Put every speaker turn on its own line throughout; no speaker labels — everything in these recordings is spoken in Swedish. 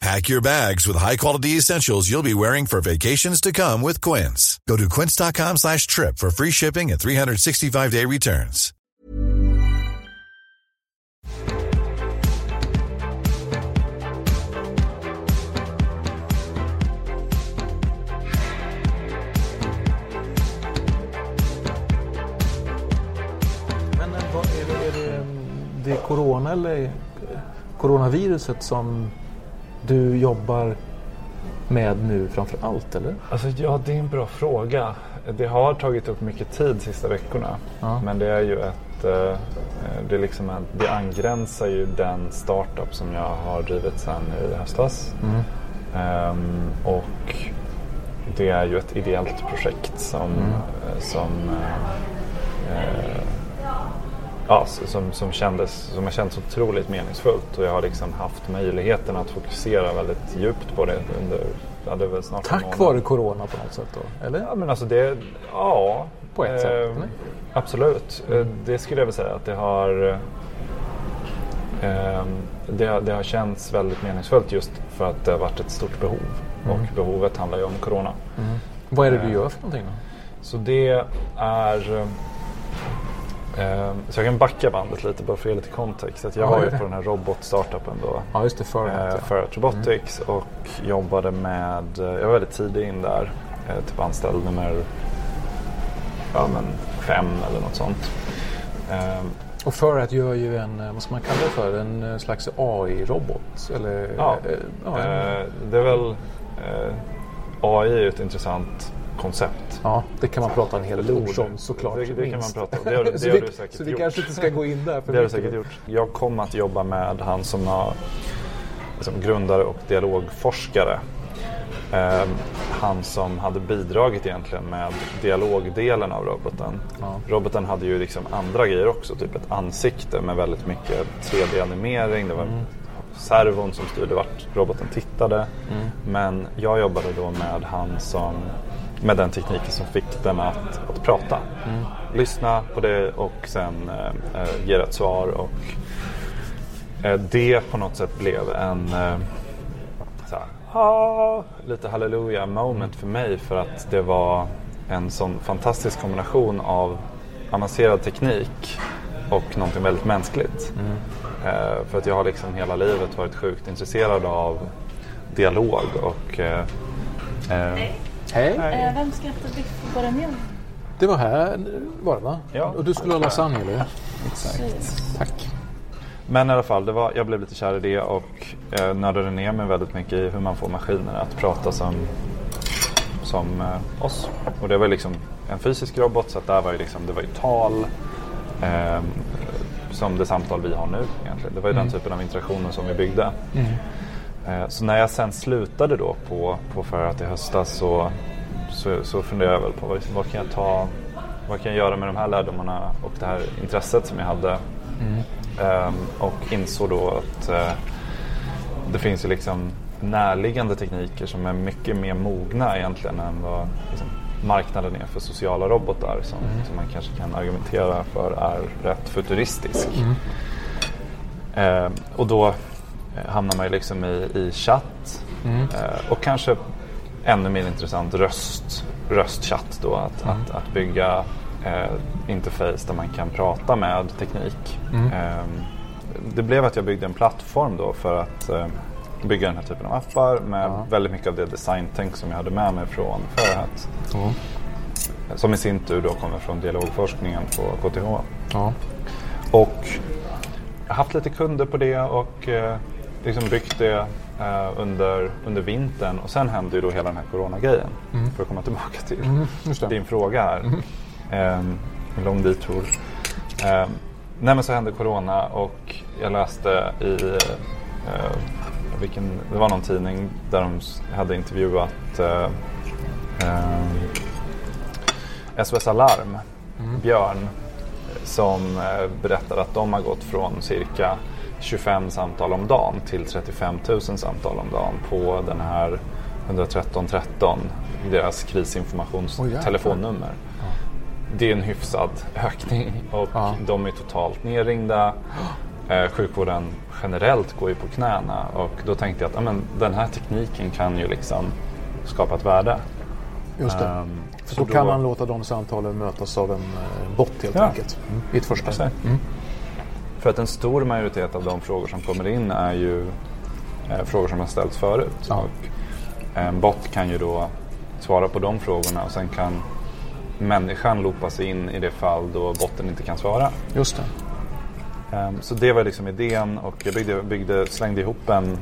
Pack your bags with high-quality essentials you'll be wearing for vacations to come with Quince. Go to quince.com slash trip for free shipping and 365-day returns.
Men eh, är, det, är det, det är corona eller eh, coronaviruset som du jobbar med nu framför allt eller?
Alltså, ja, det är en bra fråga. Det har tagit upp mycket tid de sista veckorna.
Ja.
Men det är ju ett... eh, Det, är liksom det angränsar ju den startup som jag har drivit sedan i höstas.
Mm.
Ehm, och det är ju ett ideellt projekt som,
Mm.
som, eh, ja, som, som, kändes, som har känts otroligt meningsfullt. Och jag har liksom haft möjligheten att fokusera väldigt djupt på det under ja, det är väl snart en
Tack vare corona på något sätt då? Eller?
Ja, men alltså det, ja.
På ett sätt,
eh,
eller?
Absolut. Eh, Det skulle jag väl säga att det har eh, det, har- det har känts väldigt meningsfullt just för att det har varit ett stort behov.
Mm.
Och behovet handlar ju om corona.
Vad är det du
Eh,
gör för någonting då?
Så det är... Eh, så jag kan backa bandet lite bara för att ge lite kontext. Att jag
Ja,
var ju på den här robotstartupen då.
Ja just det, för
eh,
ja.
Ferret Robotics och jobbade med, eh, jag var väldigt tidig in där, eh, typ anställd nummer ja, men fem eller något sånt. Eh,
Och för att gör ju en, vad ska man kalla det för, en slags AI-robot? Eller,
Ja,
ja, en-
det är väl, AI är ju ett intressant koncept.
ja, det kan man prata en hel
ord.
om såklart.
Det- det kan man prata om. Det har du- det har du säkert
Så vi
gjort.
kanske inte ska gå in där för
Det har du säkert gjort. Jag kom att jobba med han som har liksom grundare och dialogforskare. Eh, han som hade bidragit egentligen med dialogdelen av roboten.
Ja.
Roboten hade ju liksom andra grejer också, typ ett ansikte med väldigt mycket 3D-animering. Det var servon som styrde vart roboten tittade. Men jag jobbade då med han som med den tekniken som fick den att, att prata. Lyssna på det och sen eh, eh, ge ett svar. Och, eh, det på något sätt blev en eh, så här, ah, lite halleluja moment för mig för att det var en sån fantastisk kombination av avancerad teknik och någonting väldigt mänskligt. Eh, för att jag har liksom hela livet varit sjukt intresserad av dialog och eh, eh,
Hej,
Eh, vem ska äta biff och bourguignon?
det var här var det va?
Ja.
Och du skulle ha lasagne eller?
Precis.
Tack.
Men i alla fall, det var, jag blev lite kär i det och eh, nördade ner mig väldigt mycket i hur man får maskiner att prata som, som eh, oss. Och det var liksom en fysisk robot så att där var ju liksom, det var ju tal eh, som det samtal vi har nu egentligen. Det var ju den typen av interaktioner som vi byggde. Eh, så när jag sen slutade då på, på Ferrat i höstas så, så, så funderade jag väl på vad, vad kan jag ta vad kan jag göra med de här lärdomarna och det här intresset som jag hade. Ehm, och insåg då att eh, det finns ju liksom närliggande tekniker som är mycket mer mogna egentligen än vad liksom, marknaden är för sociala robotar som, som man kanske kan argumentera för är rätt futuristisk. Ehm, och då eh, hamnar man ju liksom i, i chatt eh, och kanske ännu mer intressant röst, röstchatt då. Att, att, att bygga eh, interface där man kan prata med teknik. Ehm, det blev att jag byggde en plattform då för att eh, bygga den här typen av appar med väldigt mycket av det designtänk som jag hade med mig från Fairhat. som i sin tur då kommer från dialogforskningen på KTH.
Ja.
Och jag har haft lite kunder på det och eh, liksom byggt det eh, under, under vintern och sen hände ju då hela den här coronagrejen. För att komma tillbaka till
Mm,
din fråga här. Eh, en lång detour. Eh, nej men så hände corona och jag läste i eh, vilken, det var någon tidning där de hade intervjuat eh, eh, SOS Alarm, Björn, som eh, berättade att de har gått från cirka 25 samtal om dagen till 35 000 samtal om dagen på den här 113 13, deras krisinformationstelefonnummer. Det är en hyfsad ökning och
Ja.
de är totalt nerringda. Eh, sjukvården generellt går ju på knäna och då tänkte jag att ja, men, den här tekniken kan ju liksom skapa ett värde.
Just det. För
så
då kan man låta de samtalen mötas av en eh, bot helt
Ja.
enkelt. I ett första
Exakt. För att en stor majoritet av de frågor som kommer in är ju eh, frågor som har ställts förut.
Ja.
Och en bot kan ju då svara på de frågorna och sen kan människan loopas in i det fall då botten inte kan svara.
Just det.
Ehm, Så det var liksom idén och jag byggde, byggde, slängde ihop en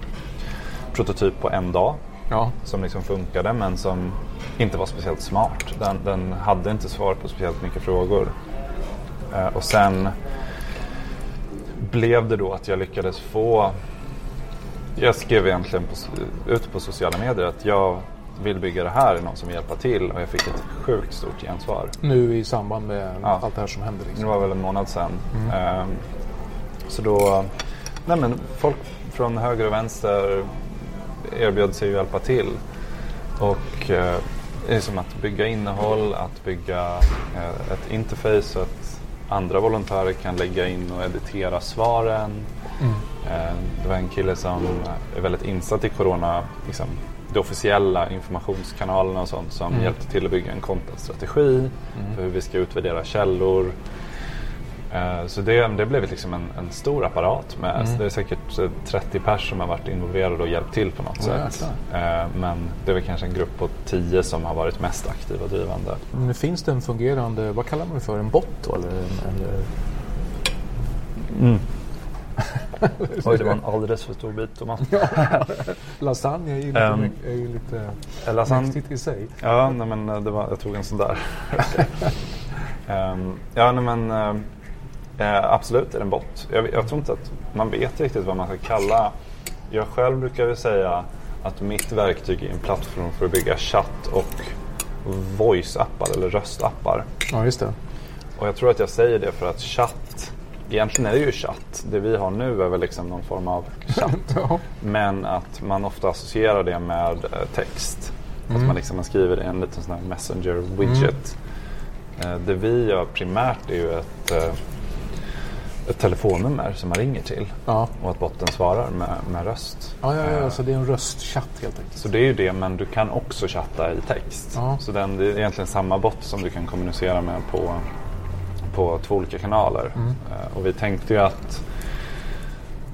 prototyp på en dag
Ja.
som liksom funkade men som inte var speciellt smart. Den, den hade inte svar på speciellt mycket frågor. Eh, och sen blev det då att jag lyckades få... Jag skrev egentligen på, ut på sociala medier att jag vill bygga det här, är någon som vill hjälpa till och jag fick ett sjukt stort gensvar.
Nu i samband med
Ja.
allt det här som händer.
Det
Liksom.
var väl en månad sedan. Ehm, så då, nej men folk från höger och vänster erbjöd sig att hjälpa till. Och eh, det är som att bygga innehåll, att bygga eh, ett interface att andra volontärer kan lägga in och editera svaren. Eh, det var en kille som är väldigt insatt i corona, liksom, de officiella informationskanalerna och sånt som hjälpte till att bygga en contentstrategi för hur vi ska utvärdera källor. Eh, Så det, det blev liksom en, en stor apparat. Med, så det är säkert eh, 30 pers som har varit involverade och hjälpt till på något
Åh,
sätt. Eh, Men det är väl kanske en grupp på 10 som har varit mest aktiva och drivande.
Nu finns det en fungerande, vad kallar man det för, en bot då? Eller, en- eller...
Oj, det var en alldeles för stor bit Thomas.
Lasagne är ju lite,
Ehm,
är ju lite
Eller sen,
mäktigt i sig.
Ja, nej, men eh, det var, jag tog en sån där. Ehm, ja, nej, men eh, eh, absolut är det en bot. Jag, jag tror inte att man vet riktigt vad man ska kalla. Jag själv brukar väl säga att mitt verktyg är en plattform för att bygga chatt och voice-appar eller röstappar.
Ja, just det.
Och jag tror att jag säger det för att chatt, egentligen är det ju chatt. Det vi har nu är väl liksom någon form av chatt.
Ja.
Men att man ofta associerar det med eh, text. Att man, liksom, man skriver en liten sån här messenger widget. Eh, det vi gör primärt är ju ett, eh, ett telefonnummer som man ringer till.
Ja.
Och att botten svarar med, med röst.
Ja, ja, ja,
Eh,
så det är en röstchatt helt enkelt.
så det är ju det, men du kan också chatta i text.
Ja.
Så den, det är egentligen samma bot som du kan kommunicera med på, på två olika kanaler. Eh, Och vi tänkte ju att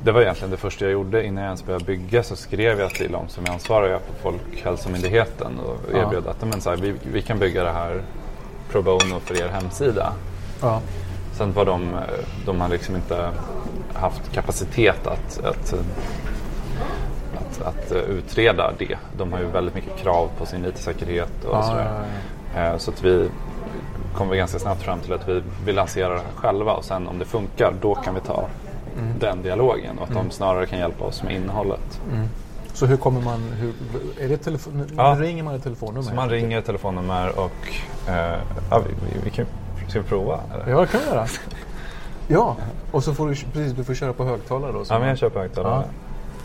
det var egentligen det första jag gjorde innan jag ens började bygga så skrev jag till dem som är ansvariga på Folkhälsomyndigheten och
Ja.
erbjöd att men så här, vi, vi kan bygga det här pro bono för er hemsida.
Ja.
Sen var de, de har liksom inte haft kapacitet att, att, att, att utreda det. De har ju väldigt mycket krav på sin IT-säkerhet och
Ja,
sådär.
ja,
Eh, Så att vi kom vi ganska snabbt fram till att vi vill lansera det själva och sen om det funkar då kan vi ta
Mm.
den dialogen och att de snarare kan hjälpa oss med innehållet.
Så hur kommer man... Hur, är det telefon,
Ja.
Ringer man ett telefonnummer?
Så man ringer ett telefonnummer och eh, ja, vi, vi, vi kan ska vi prova? Eller?
Ja, det kan vi göra. Ja, och så får du, precis, du får köra på högtalare då. så
Ja, men jag köper högtalare.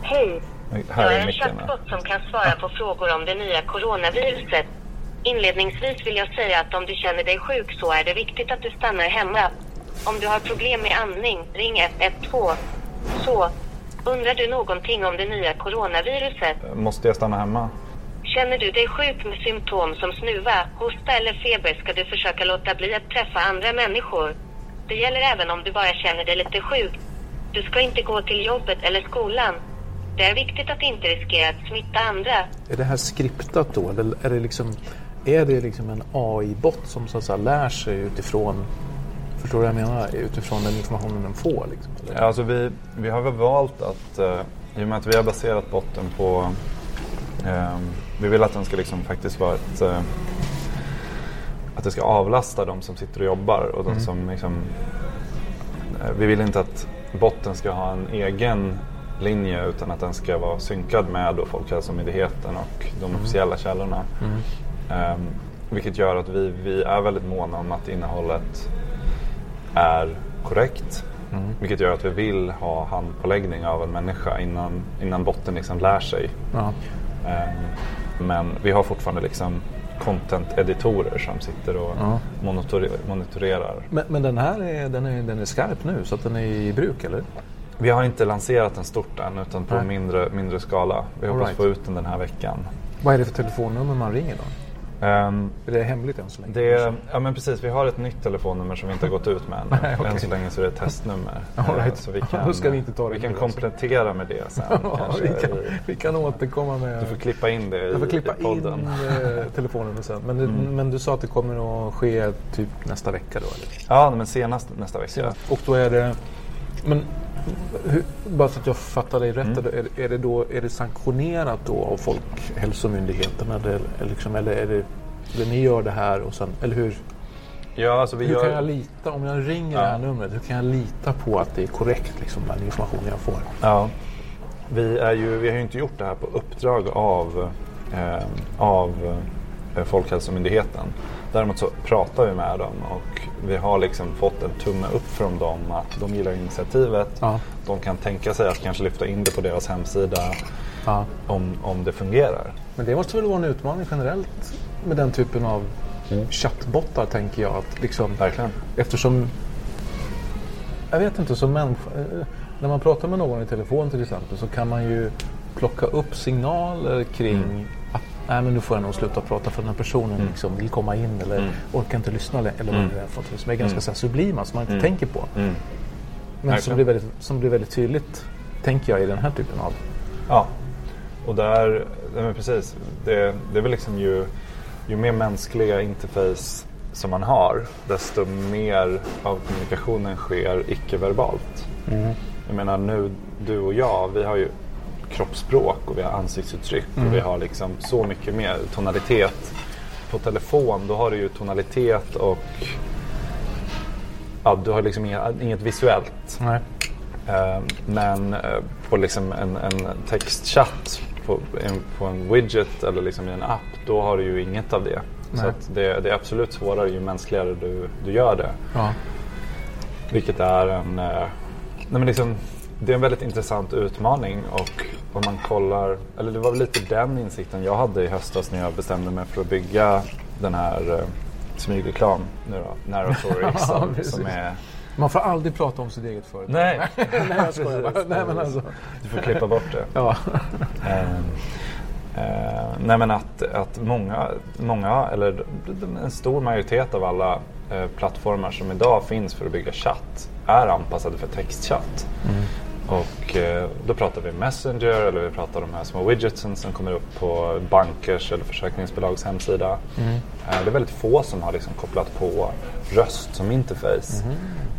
Hej,
Här
jag är en chatbot som kan svara på frågor om det nya coronaviruset. Inledningsvis vill jag säga att om du känner dig sjuk så är det viktigt att du stannar hemma. Om du har problem med andning, ring 112. Så, undrar du någonting om det nya coronaviruset?
Måste jag stanna hemma?
Känner du dig sjuk med symptom som snuva, hosta eller feber ska du försöka låta bli att träffa andra människor. Det gäller även om du bara känner dig lite sjuk. Du ska inte gå till jobbet eller skolan. Det är viktigt att inte riskera att smitta andra.
Är det här skriptat då? Eller är det liksom är det liksom en AI-bot som så att säga lär sig utifrån Förstår du vad jag menar? Utifrån den informationen den får? Liksom, eller?
Alltså vi, vi har väl valt att, eh, i och med att vi har baserat botten på, vi vill att den ska liksom faktiskt vara ett, eh, att det ska avlasta de som sitter och jobbar och de som liksom, eh, vi vill inte att botten ska ha en egen linje utan att den ska vara synkad med då Folkhälsomyndigheten och de officiella källorna. Ehm, vilket gör att vi, vi är väldigt måna om att innehållet är korrekt. Vilket gör att vi vill ha handpåläggning av en människa innan, innan botten liksom lär sig.
Ja.
Ehm, men vi har fortfarande liksom content-editorer som sitter och
Ja.
monitor- monitorerar.
Men, men den här är, den är, den är skarp nu så att den är i bruk eller?
Vi har inte lanserat den stort än utan på
Nej.
mindre, mindre skala. Vi
All
hoppas
right.
få ut den den här veckan.
Vad är det för telefonnummer man ringer då?
Ehm,
Är det hemligt än så länge?
det, ja men precis, vi har ett nytt telefonnummer som vi inte har gått ut med än.
Nej, okej.
Än så länge så är det ett testnummer.
All
Eh,
right.
Så vi kan,
ska vi inte ta det
vi kan komplettera med det sen.
Ja, vi, kan, vi kan återkomma med...
Du får klippa in det i,
jag får klippa
i podden.
in eh, telefonnummer sen. Men, du- men du sa att det kommer att ske typ nästa vecka då? Eller?
Ja, men senast nästa vecka.
Och då är det... Men bara så att jag fattar dig rätt.
Mm.
Är, det- är, det då, är det sanktionerat då av Folkhälsomyndigheten? Eller, liksom, eller är det... Eller ni gör det här och sen... Eller hur?
Ja, alltså vi
Hur
gör...
kan jag lita, om jag ringer det här
Ja.
numret, hur kan jag lita på att det är korrekt liksom, den information jag får?
Ja. Vi, är ju, vi har ju inte gjort det här på uppdrag av, eh, av Folkhälsomyndigheten. Däremot så pratar vi med dem och vi har liksom fått en tumme upp från dem att de gillar initiativet.
Ja.
De kan tänka sig att kanske lyfta in det på deras hemsida
Ja.
om, om det fungerar.
Men det måste väl vara en utmaning generellt med den typen av
Mm.
chattbottar tänker jag. Att liksom,
Verkligen.
eftersom, jag vet inte, som människa, eh, när man pratar med någon i telefon till exempel så kan man ju plocka upp signaler kring
Mm.
Nej, men nu får jag nog sluta prata för den här personen liksom vill komma in eller
Mm.
orkar inte lyssna eller vad det är för något som är ganska så här, sublima som man inte tänker på.
Mm.
Men som blir, väldigt, som blir väldigt tydligt, tänker jag, i den här typen av...
Ja, och där, nej men precis, det, det är väl liksom ju, ju mer mänskliga interface som man har, desto mer av kommunikationen sker icke-verbalt. Jag menar nu, du och jag, vi har ju kroppsspråk och vi har ansiktsuttryck och vi har liksom så mycket mer tonalitet. På telefon, då har du ju tonalitet och ja, du har liksom inget, inget visuellt.
Nej.
Eh, Men eh, på liksom en, en textchatt på en, på en widget eller liksom i en app, då har du ju inget av det. Så
Nej.
att det, det är absolut svårare ju mänskligare du, du gör det.
Ja.
Vilket är en, eh, nej men liksom, det är en väldigt intressant utmaning och om man kollar, eller det var lite den insikten jag hade i höstas när jag bestämde mig för att bygga den här eh, smygreklam nu då, som,
precis.
som är
Man får aldrig prata om sitt eget företag.
Nej,
Nej, jag skojar bara. Nej, men alltså.
Du får klippa bort det.
Ja.
Eh, eh, nej men att, att många, många, eller en stor majoritet av alla eh, plattformar som idag finns för att bygga chatt är anpassade för textchatt. Och eh, då pratar vi Messenger eller vi pratar de här små widgetsen som kommer upp på bankers eller försäkringsbolags hemsida. Eh, det är väldigt få som har liksom kopplat på röst som interface.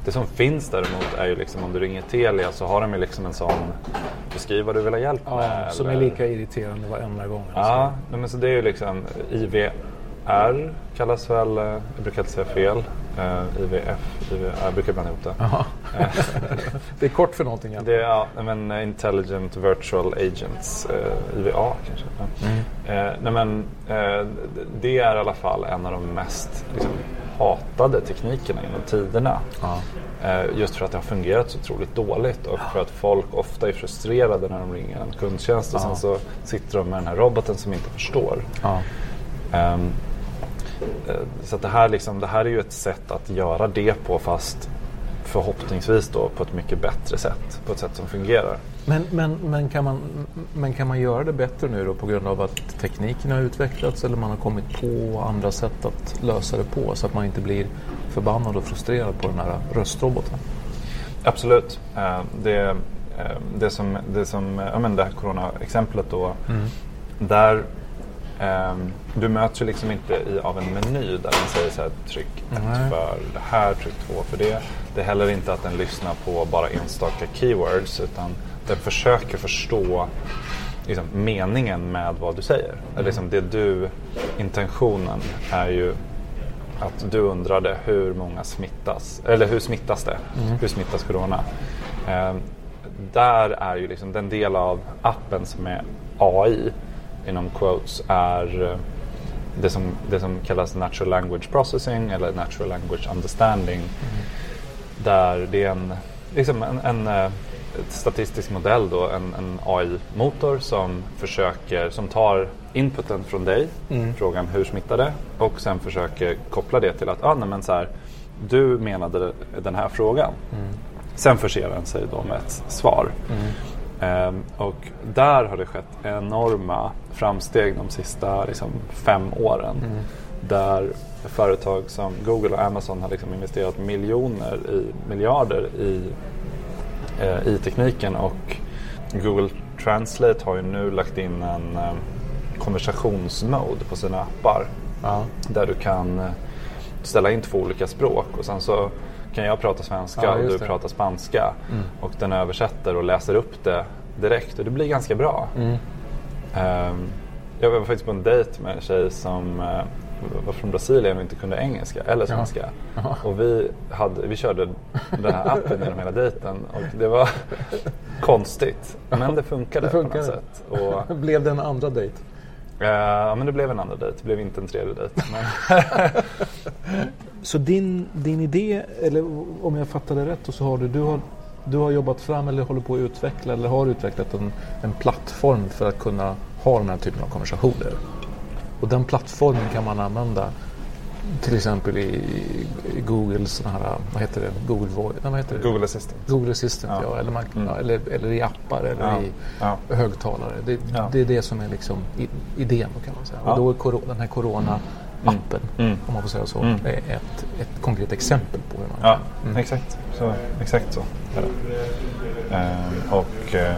Det som finns däremot är ju liksom om du ringer Telia så har de ju liksom en sån beskriv vad du vill ha hjälp
Ja,
med.
som är
eller-
lika irriterande varenda gång. alltså.
Ja, men så det är ju liksom IVR kallas väl, eh, jag brukar inte säga fel, eh, IVF, IVR, jag brukar blanda ihop det.
Det är kort för någonting. Ja.
Det är ja, men Intelligent Virtual Agents, eh, IVA kanske. Ja. Eh, nej, men, det är i alla fall en av de mest liksom, hatade teknikerna genom tiderna.
Ja.
Just för att det har fungerat så otroligt dåligt och för att folk ofta är frustrerade när de ringer en kundtjänst och sen så sitter de med den här roboten som inte förstår.
Ja.
Ehm, eh, så att det, här liksom, det här är ju ett sätt att göra det på fast förhoppningsvis då på ett mycket bättre sätt. På ett sätt som fungerar.
Men, men, men, kan man, men kan man göra det bättre nu då på grund av att tekniken har utvecklats eller man har kommit på andra sätt att lösa det på så att man inte blir förbannad och frustrerad på den här röstroboten?
Absolut. Eh, det, eh, det som, det som ja, men det här corona-exemplet då. Där Ehm, du möts ju liksom inte i, av en meny där den säger så här, tryck ett
Nej.
för det här, tryck två för det. Det är heller inte att den lyssnar på bara enstaka keywords utan den försöker förstå liksom, meningen med vad du säger. Eller liksom, det du, intentionen är ju att du undrade hur många smittas, eller hur smittas det? Hur smittas corona? Ehm, där är ju liksom den del av appen som är AI inom quotes är eh, det som, det som kallas natural language processing eller natural language understanding. Där det är en, liksom en, en eh, statistisk modell då, en, en AI-motor som försöker, som tar inputen från dig, frågan hur smittar det? Och sen försöker koppla det till att, ah, nej, men så här, du menade den här frågan. Sen förser den sig då med ett svar. Ehm, och där har det skett enorma framsteg de sista liksom, fem åren. Där företag som Google och Amazon har liksom investerat miljoner i miljarder i, eh, i tekniken och Google Translate har ju nu lagt in en eh, konversationsmode på sina appar.
Ja.
Där du kan eh, ställa in två olika språk och sen så kan jag prata svenska
Ja,
och du
det.
pratar spanska. Och den översätter och läser upp det direkt och det blir ganska bra. Ehm, jag var faktiskt på en dejt med en tjej som eh, var från Brasilien och inte kunde engelska eller svenska. Och vi, hade, vi körde den här appen genom hela dejten och det var konstigt. Men det funkade,
Det
på
funkade.
något sätt. Och,
Blev det en andra dejt?
eh, ja, men det blev en andra dejt, det blev inte en tredje dejt.
Så din, din idé, eller om jag fattar det rätt, så har du, du, har, du har jobbat fram eller håller på att utveckla eller har utvecklat en, en plattform för att kunna ha den här typen av konversationer. Och den plattformen kan man använda till exempel i, Googles såna här, vad heter det, Google Voice, nej, vad heter det?
Google Assistant.
Google Assistant, ja.
Ja.
eller, man,
Mm.
eller, eller i appar eller
Ja.
i
Ja.
högtalare. Det, det är det som är liksom idén kan man säga. Och då är koro, den här Corona-appen,
Mm.
om man får säga så,
Mm.
är ett, ett konkret exempel på hur man
Ja,
Mm.
exakt. Så, exakt så. Ehm, och eh,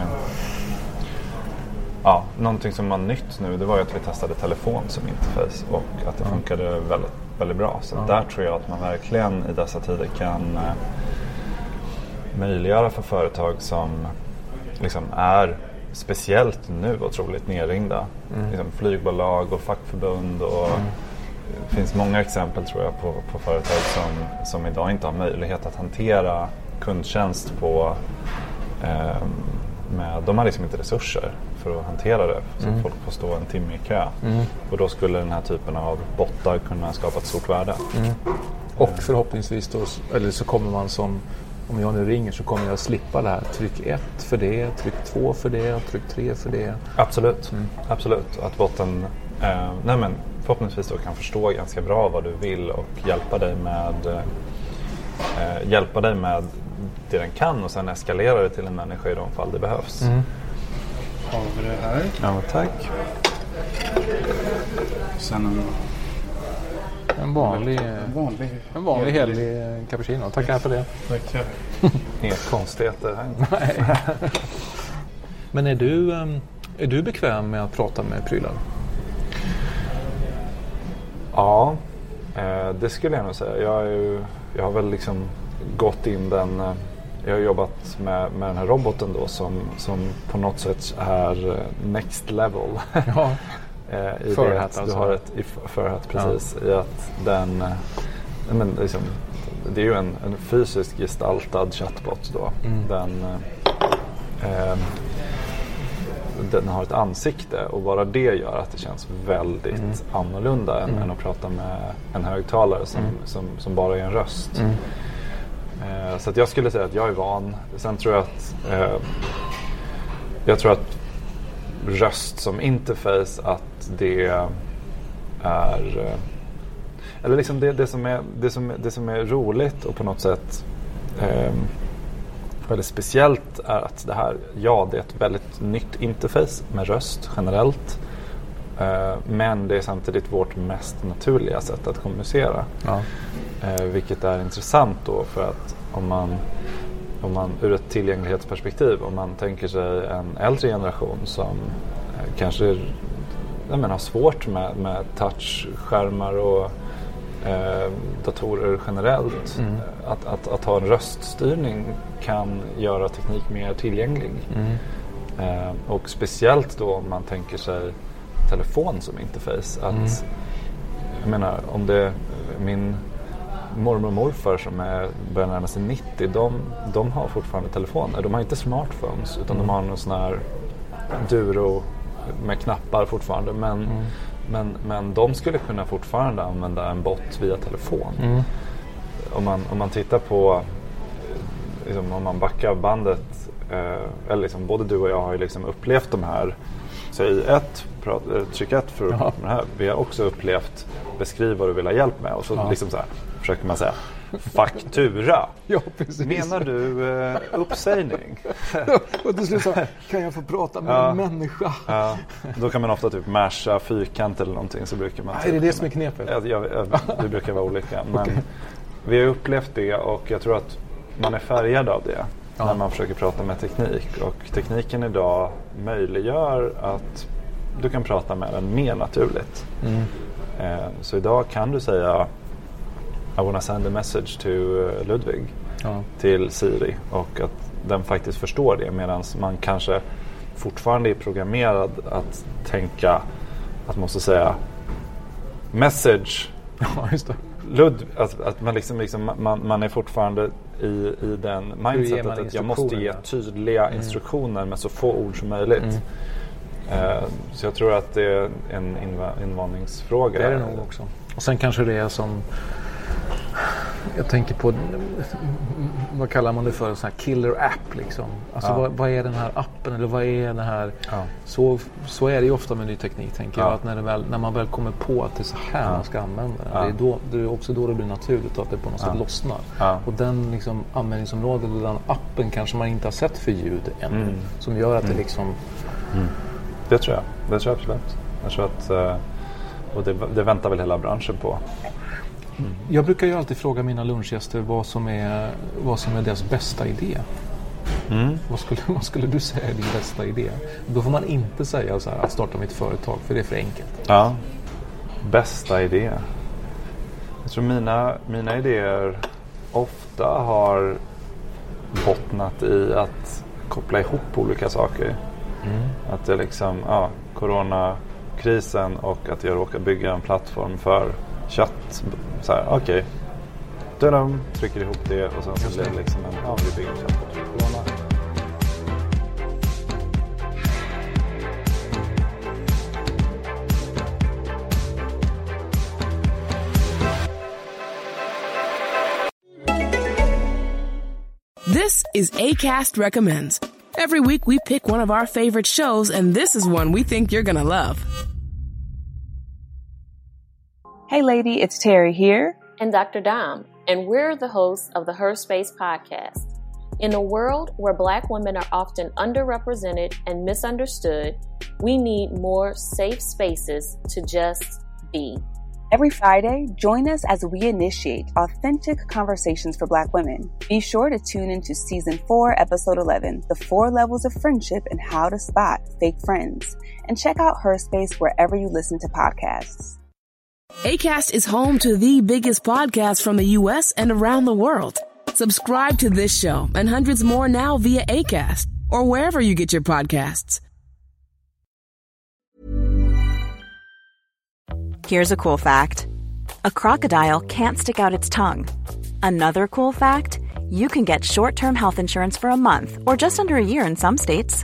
ja, någonting som var nytt nu det var ju att vi testade telefon som interface och att det funkade väldigt, väldigt bra. Så där tror jag att man verkligen i dessa tider kan eh, möjliggöra för företag som liksom är speciellt nu otroligt nerringda. Liksom flygbolag och fackförbund och det finns många exempel tror jag på, på företag som, som idag inte har möjlighet att hantera kundtjänst på eh, med, de har liksom inte resurser för att hantera det. Så folk får stå en timme i kö. Och då skulle den här typen av bottar kunna skapa ett stort värde.
Och förhoppningsvis då, eller så kommer man som, om jag nu ringer så kommer jag slippa det här. Tryck ett för det, tryck två för det, tryck tre för det.
Absolut, absolut. Och Att botten eh, nej men, förhoppningsvis då kan förstå ganska bra vad du vill och hjälpa dig med eh, hjälpa dig med det den kan och sen eskalera det till en människa i de fall det behövs.
Har vi det här.
Ja, tack.
Sen en
En vanlig,
vanlig.
en vanlig helig eh, cappuccino. Tackar för det.
Tackar.
Inga konstigheter här.
Men är du, ehm, är du bekväm med att prata med prylar?
Ja, eh, det skulle jag nog säga. Jag, är ju, jag har väl liksom gått in den... Jag har jobbat med, med den här roboten då som, som på något sätt är eh, next level.
Ja.
Eh, i
Furhat
det att
alltså.
Du har ett, i f- Furhat, precis. I att den... eh, Men liksom, det är ju en, en fysiskt gestaltad chatbot då.
Mm.
Den, eh, den har ett ansikte och bara det gör att det känns väldigt
Mm.
annorlunda än, än att prata med en högtalare som,
Mm.
som, som bara är en röst. Eh, så att jag skulle säga att jag är van. Sen tror jag att eh, jag tror att röst som interface att det är eh, eller liksom det, det, som är, det, som, det som är roligt och på något sätt eh, väldigt speciellt är att det här, ja det är ett väldigt nytt interface med röst generellt. Eh, men det är samtidigt vårt mest naturliga sätt att kommunicera.
Ja.
Eh, vilket är intressant då för att om man, om man ur ett tillgänglighetsperspektiv, om man tänker sig en äldre generation som eh, kanske jag menar, har svårt med, med touchskärmar och eh, datorer generellt.
Mm.
Att, att, att ha en röststyrning kan göra teknik mer tillgänglig.
Mm.
Eh, och speciellt då om man tänker sig telefon som interface. Att,
Mm.
Jag menar, om det min mormor och morfar som är, börjar närma sig 90, de, de har fortfarande telefoner. De har inte smartphones utan de har någon sån här Duro med knappar fortfarande. Men, men, men de skulle kunna fortfarande använda en bot via telefon.
Mm.
Om, man, om man tittar på, liksom, om man backar bandet, eh, eller liksom, både du och jag har ju liksom upplevt de här Säg ett, prat, eh, tryck ett för att
Ja.
med det här. Vi har också upplevt beskriv vad du vill ha hjälp med och så
Ja.
liksom så här, försöker man säga faktura.
Ja.
Menar du eh, uppsägning?
Och till slut så, kan jag få prata med
Ja.
en människa?
Ja, då kan man ofta typ masha fyrkant eller någonting så brukar man...
Nej,
typ
är det det som är knepet?
Ja, jag, jag, det brukar vara olika. Men
Okej.
vi har upplevt det och jag tror att man är färgad av det
Ja.
när man försöker prata med teknik. Och tekniken idag möjliggör att du kan prata med den mer naturligt.
Mm.
Eh, så idag kan du säga I wanna send a message to eh, Ludvig
Ja.
till Siri och att den faktiskt förstår det medan man kanske fortfarande är programmerad att tänka att man måste säga message
ja, just det.
Lud, att, att man, liksom, liksom, man, man är fortfarande i, i den mindsetet att jag måste ge tydliga instruktioner med så få ord som möjligt.
Mm.
Eh, så jag tror att det är en inva- invandringsfråga.
Det är det nog också. Och sen kanske det är som jag tänker på, vad kallar man det för, en sån här killer app liksom. Alltså
Ja.
vad, vad är den här appen eller vad är den här,
Ja.
så, så är det ju ofta med ny teknik tänker
Ja.
jag. Att när, väl, när man väl kommer på att det är så här man ska använda den. Det, är då, det är också då det blir naturligt att det på något sätt lossnar. Och den liksom, användningsområdet och den appen kanske man inte har sett för ljud än.
Mm.
Som gör att det liksom,
Det tror jag. Det tror jag absolut. Jag tror att, eh, och det, det väntar väl hela branschen på.
Jag brukar ju alltid fråga mina lunchgäster vad som är, vad som är deras bästa idé. Vad, skulle, vad skulle du säga är din bästa idé? Då får man inte säga så här att starta mitt företag för det är för enkelt.
Ja. Bästa idé. Jag tror mina, mina idéer ofta har bottnat i att koppla ihop olika saker. Att det liksom, ja, coronakrisen och att jag råkar bygga en plattform för kött. Så här, okej. Okay. Trycker ihop det och sen så blir det liksom en, ja, vi bygger en chatbot.
This is ACAST Recommends. Every week we pick one of our favorite shows, and this is one we think you're gonna love.
Hey, lady, it's Terry here.
and Dr. Dom, and we're the hosts of the Her Space podcast. In a world where Black women are often underrepresented and misunderstood, we need more safe spaces to just be.
Every Friday, join us as we initiate authentic conversations for Black women. Be sure to tune into season 4, episode 11, The Four Levels of Friendship and How to Spot Fake Friends. And check out Her Space wherever you listen to podcasts.
ACAST is home to the biggest podcasts from the U.S. and around the world. Subscribe to this show and hundreds more now via ACAST or wherever you get your podcasts.
Here's a cool fact a crocodile can't stick out its tongue. Another cool fact you can get short term health insurance for a month or just under a year in some states.